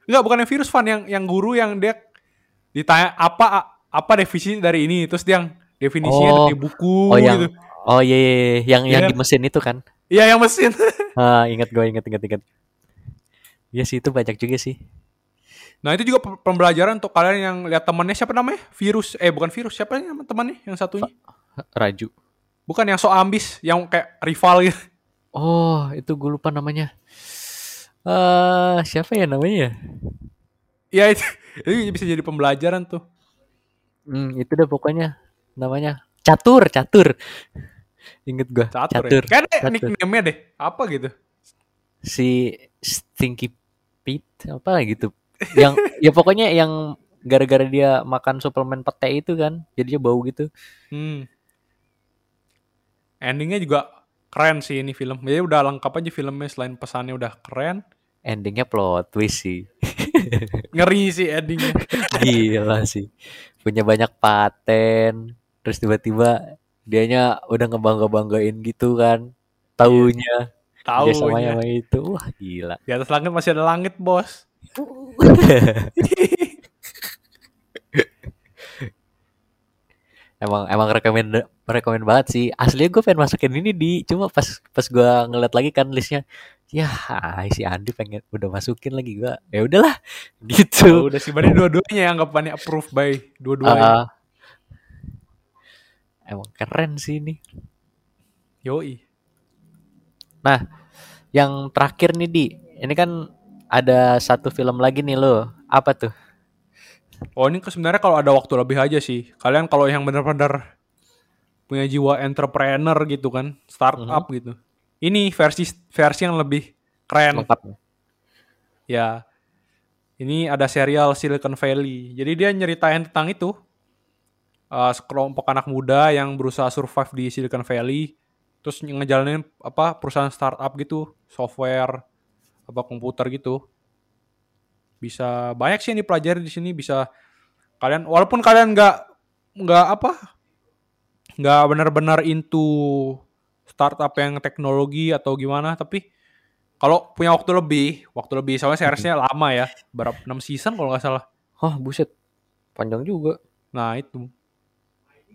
Speaker 3: Enggak, bukan yang virus Van yang yang guru yang dia ditanya apa apa definisi dari ini terus dia yang definisinya
Speaker 2: Oh.
Speaker 3: dari buku
Speaker 2: Oh, yang
Speaker 3: gitu.
Speaker 2: Oh iya, iya, iya. yang yang
Speaker 3: Iya.
Speaker 2: di mesin itu kan.
Speaker 3: Iya yang mesin.
Speaker 2: Ah, ingat gue, ingat, ingat, ingat. Iya sih itu banyak juga sih.
Speaker 3: Nah itu juga pe- pembelajaran untuk kalian yang lihat temannya siapa namanya? Virus. Eh bukan virus. Siapa nama temannya yang satunya?
Speaker 2: Raju.
Speaker 3: Bukan yang so ambis, yang kayak rival gitu.
Speaker 2: Oh, itu gue lupa namanya. Eh, siapa ya namanya?
Speaker 3: Iya itu, itu bisa jadi pembelajaran tuh.
Speaker 2: Hmm, itu deh pokoknya namanya Catur, Catur. Ingat gue,
Speaker 3: Catur,
Speaker 2: Catur.
Speaker 3: ya. Kayaknya
Speaker 2: Catur.
Speaker 3: nickname-nya deh. Apa gitu.
Speaker 2: Si Stinky Pete apa gitu. Yang ya pokoknya yang gara-gara dia makan suplemen pete itu kan, jadinya bau gitu.
Speaker 3: Hmm. Endingnya juga keren sih ini film. Jadi udah lengkap aja filmnya selain pesannya udah keren.
Speaker 2: Endingnya plot twist sih.
Speaker 3: Ngeri sih endingnya.
Speaker 2: Gila sih. Punya banyak paten. Terus tiba-tiba dianya udah ngebangga-banggain gitu kan. Taunya
Speaker 3: Tahu
Speaker 2: dia sama
Speaker 3: ya.
Speaker 2: sama itu. Wah, gila.
Speaker 3: Di atas langit masih ada langit, Bos.
Speaker 2: emang emang rekomend rekomend banget sih aslinya gue pengen masukin ini di cuma pas pas gue ngeliat lagi kan listnya ya si Andi pengen udah masukin lagi gue ya udahlah gitu
Speaker 3: Oh, udah sih berarti dua-duanya yang anggapannya approved by dua-duanya.
Speaker 2: Ah, emang keren sih ini
Speaker 3: Yoi.
Speaker 2: nah yang terakhir nih di ini kan ada satu film lagi nih lo apa tuh
Speaker 3: Oh ini sebenarnya kalau ada waktu lebih aja sih. Kalian kalau yang benar-benar punya jiwa entrepreneur gitu kan, startup gitu. Ini versi versi yang lebih keren.
Speaker 2: lengkap
Speaker 3: Ya. Ini ada serial Silicon Valley. Jadi dia nyeritain tentang itu. Eh, sekelompok anak muda yang berusaha survive di Silicon Valley. Terus ngejalanin apa perusahaan startup gitu, software, apa komputer gitu. Bisa banyak sih yang dipelajari di sini. Bisa kalian walaupun kalian nggak nggak apa nggak benar-benar into startup yang teknologi atau gimana, tapi kalau punya waktu lebih, waktu lebih soalnya seriesnya lama ya, berapa 6 season kalau nggak salah.
Speaker 2: oh buset panjang juga
Speaker 3: Nah itu.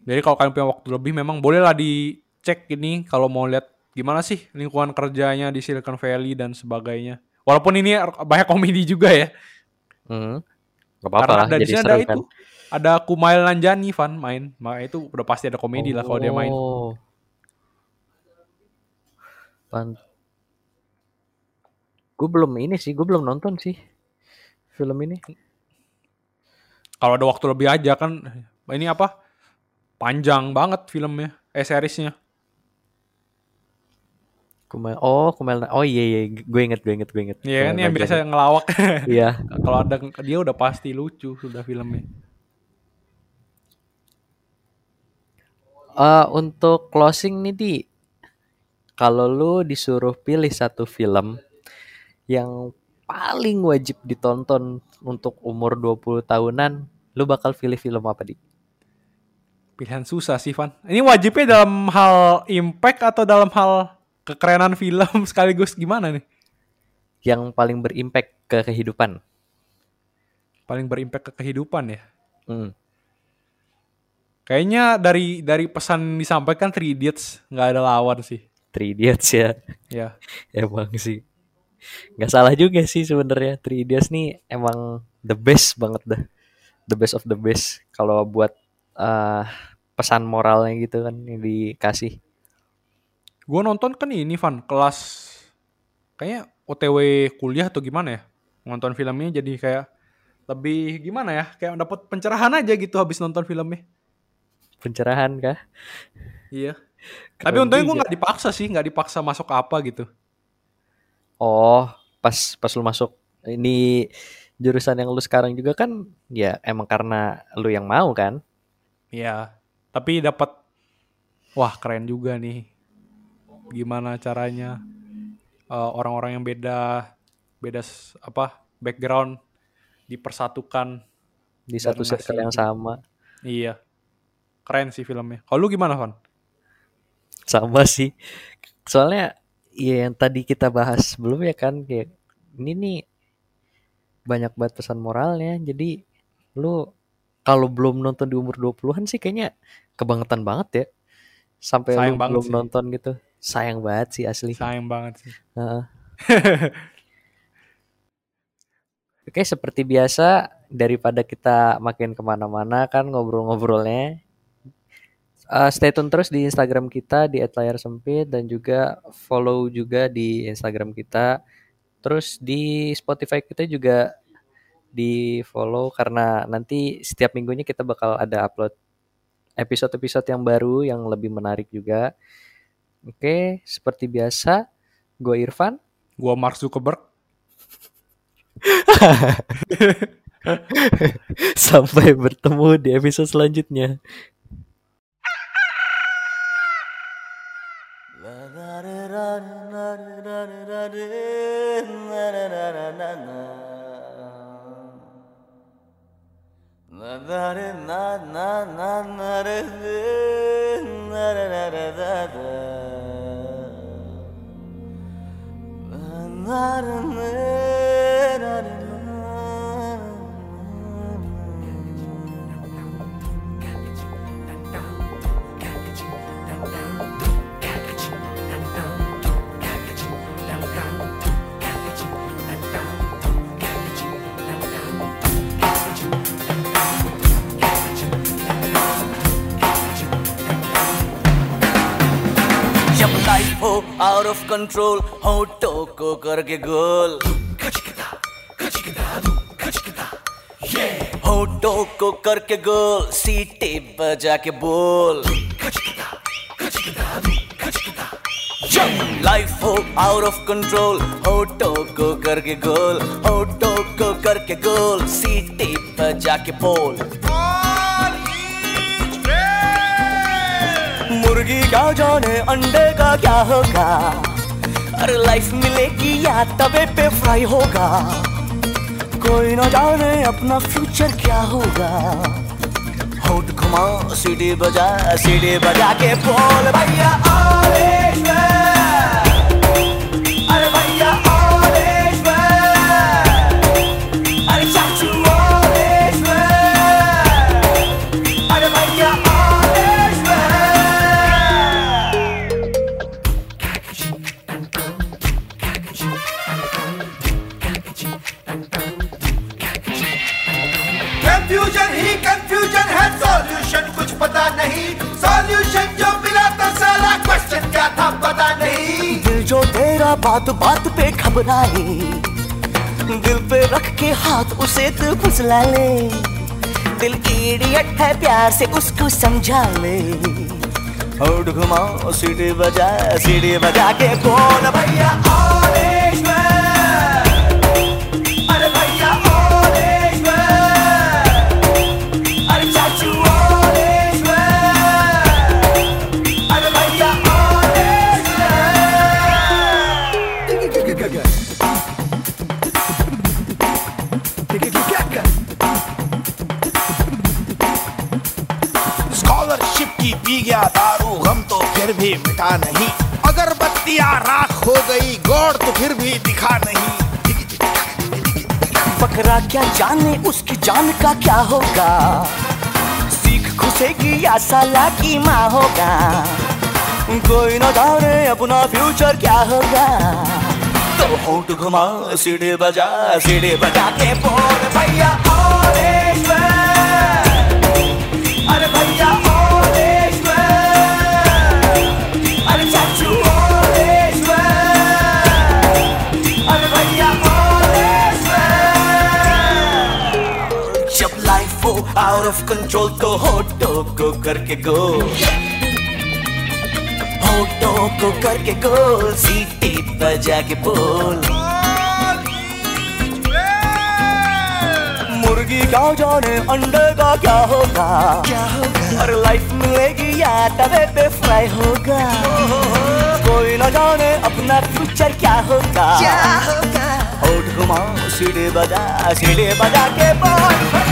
Speaker 3: Jadi kalau kalian punya waktu lebih, memang bolehlah dicek ini kalau mau lihat gimana sih lingkungan kerjanya di Silicon Valley dan sebagainya. Walaupun ini banyak komedi juga ya.
Speaker 2: hmm. Gak apa-apa
Speaker 3: Karena ada di
Speaker 2: jadi
Speaker 3: sini
Speaker 2: seru
Speaker 3: ada
Speaker 2: kan
Speaker 3: itu. Ada Kumail Nanjani Van main. Makanya itu udah pasti ada komedi lah kalau dia main.
Speaker 2: Oh. Pan gue belum ini sih, gue belum nonton sih film ini.
Speaker 3: Kalau ada waktu lebih aja kan ini apa? Panjang banget filmnya, eh seriesnya.
Speaker 2: Kumel, oh Kumel, oh iya iya, gue inget gue inget gue inget.
Speaker 3: Iya kan yang biasa ngelawak.
Speaker 2: Iya.
Speaker 3: kalau ada dia udah pasti lucu sudah filmnya.
Speaker 2: Eh, untuk closing nih di, kalau lu disuruh pilih satu film yang paling wajib ditonton untuk umur 20 tahunan, lu bakal pilih film apa di?
Speaker 3: Pilihan susah sih Van. Ini wajibnya dalam hal impact atau dalam hal kekerenan film sekaligus gimana nih?
Speaker 2: Yang paling berimpact ke kehidupan.
Speaker 3: Paling berimpact ke kehidupan ya.
Speaker 2: Hmm.
Speaker 3: Kayaknya dari dari pesan disampaikan Three Idiots nggak ada lawan sih.
Speaker 2: Three Idiots ya.
Speaker 3: Ya.
Speaker 2: Emang sih. Gak salah juga sih sebenarnya. Three Idiots nih emang the best banget dah. The best of the best. Kalau buat eh, pesan moralnya gitu kan yang dikasih.
Speaker 3: Gue nonton kan ini Van kelas kayaknya OTW kuliah atau gimana ya? Nonton filmnya jadi kayak lebih gimana ya? Kayak dapat pencerahan aja gitu habis nonton filmnya.
Speaker 2: Pencerahan kah?
Speaker 3: Iya.
Speaker 2: Keren
Speaker 3: Tapi untungnya gue nggak dipaksa sih, nggak dipaksa masuk apa gitu.
Speaker 2: Oh, pas pas lu masuk ini jurusan yang lu sekarang juga kan ya emang karena lu yang mau kan?
Speaker 3: Iya. Tapi dapat wah keren juga nih. Gimana caranya eh, orang-orang yang beda beda apa background dipersatukan.
Speaker 2: Di satu circle yang sama.
Speaker 3: Iya. Keren sih filmnya. Kalau lu gimana, Van?
Speaker 2: Sama sih. Soalnya ya yang tadi kita bahas sebelumnya kan kayak ini nih banyak banget pesan moralnya. Jadi lu kalau belum nonton di umur 20-an sih kayaknya kebangetan banget ya. Sampai
Speaker 3: Sayang
Speaker 2: lu
Speaker 3: banget
Speaker 2: belum
Speaker 3: sih.
Speaker 2: nonton gitu. Sayang banget sih asli.
Speaker 3: Sayang banget sih.
Speaker 2: Heeh. Oke, seperti biasa, daripada kita makin ke mana-mana kan ngobrol-ngobrolnya, eh, stay tune terus di Instagram kita di @layar_sempit dan juga follow juga di Instagram kita. Terus di Spotify kita juga di follow karena nanti setiap minggunya kita bakal ada upload episode-episode yang baru yang lebih menarik juga. Oke, seperti biasa, gue Irfan.
Speaker 3: Gue Mark Zuckerberg.
Speaker 2: Sampai bertemu di episode selanjutnya.
Speaker 4: na na na na na na na na na Narın out of control होठों को करके गोल। होठों को करके गोल, सीटे बजा के बोल। लाइफ हो आउट ऑफ़ कंट्रोल होठों को करके गोल। होठों को करके गोल, सीटे बजा के बोल। मुर्गी क्या जाने, अंडे का क्या होगा? अरे लाइफ मिलेगी या तवे पे फ्राई होगा? कोई ना जाने अपना फ्यूचर क्या होगा? होट घुमा, सीढ़ी बजा सीढ़ी बजा के बोल, भैया अरे भैया बात बात पे घबराए। दिल पे रख के हाथ उसे तो फुसला ले। दिल इडियट है प्यार से उसको समझा ले। और घुमाओ सीढ़ी बजा सीढ़ी बजा के कौन भैया?
Speaker 5: की पी गया दारू, गम तो फिर भी मिटा नहीं। अगरबत्तियाँ राख हो गई, गौर तो फिर भी दिखा नहीं।
Speaker 4: बकरा क्या जाने, उसकी जान का क्या होगा? सीख घुसेगी या साला की माँ होगा? कोई न जाने अपना फ्यूचर क्या होगा? तो होंठ घुमा, सीढ़ी बजा सीढ़ी बजा के बोल, भैया ऑफ़ कंट्रोल तो होटो को करके गो होटो को करके गोल सीटी बजा के बोल. मुर्गी क्या जाने अंडे का क्या होगा? क्या होगा? और लाइफ मिलेगी या तवे पे फ्राई होगा? कोई ना जाने अपना फ्यूचर क्या होगा? क्या होगा? होठ घुमाओ सीढ़ी बजा सीढ़ी बजा के बोल.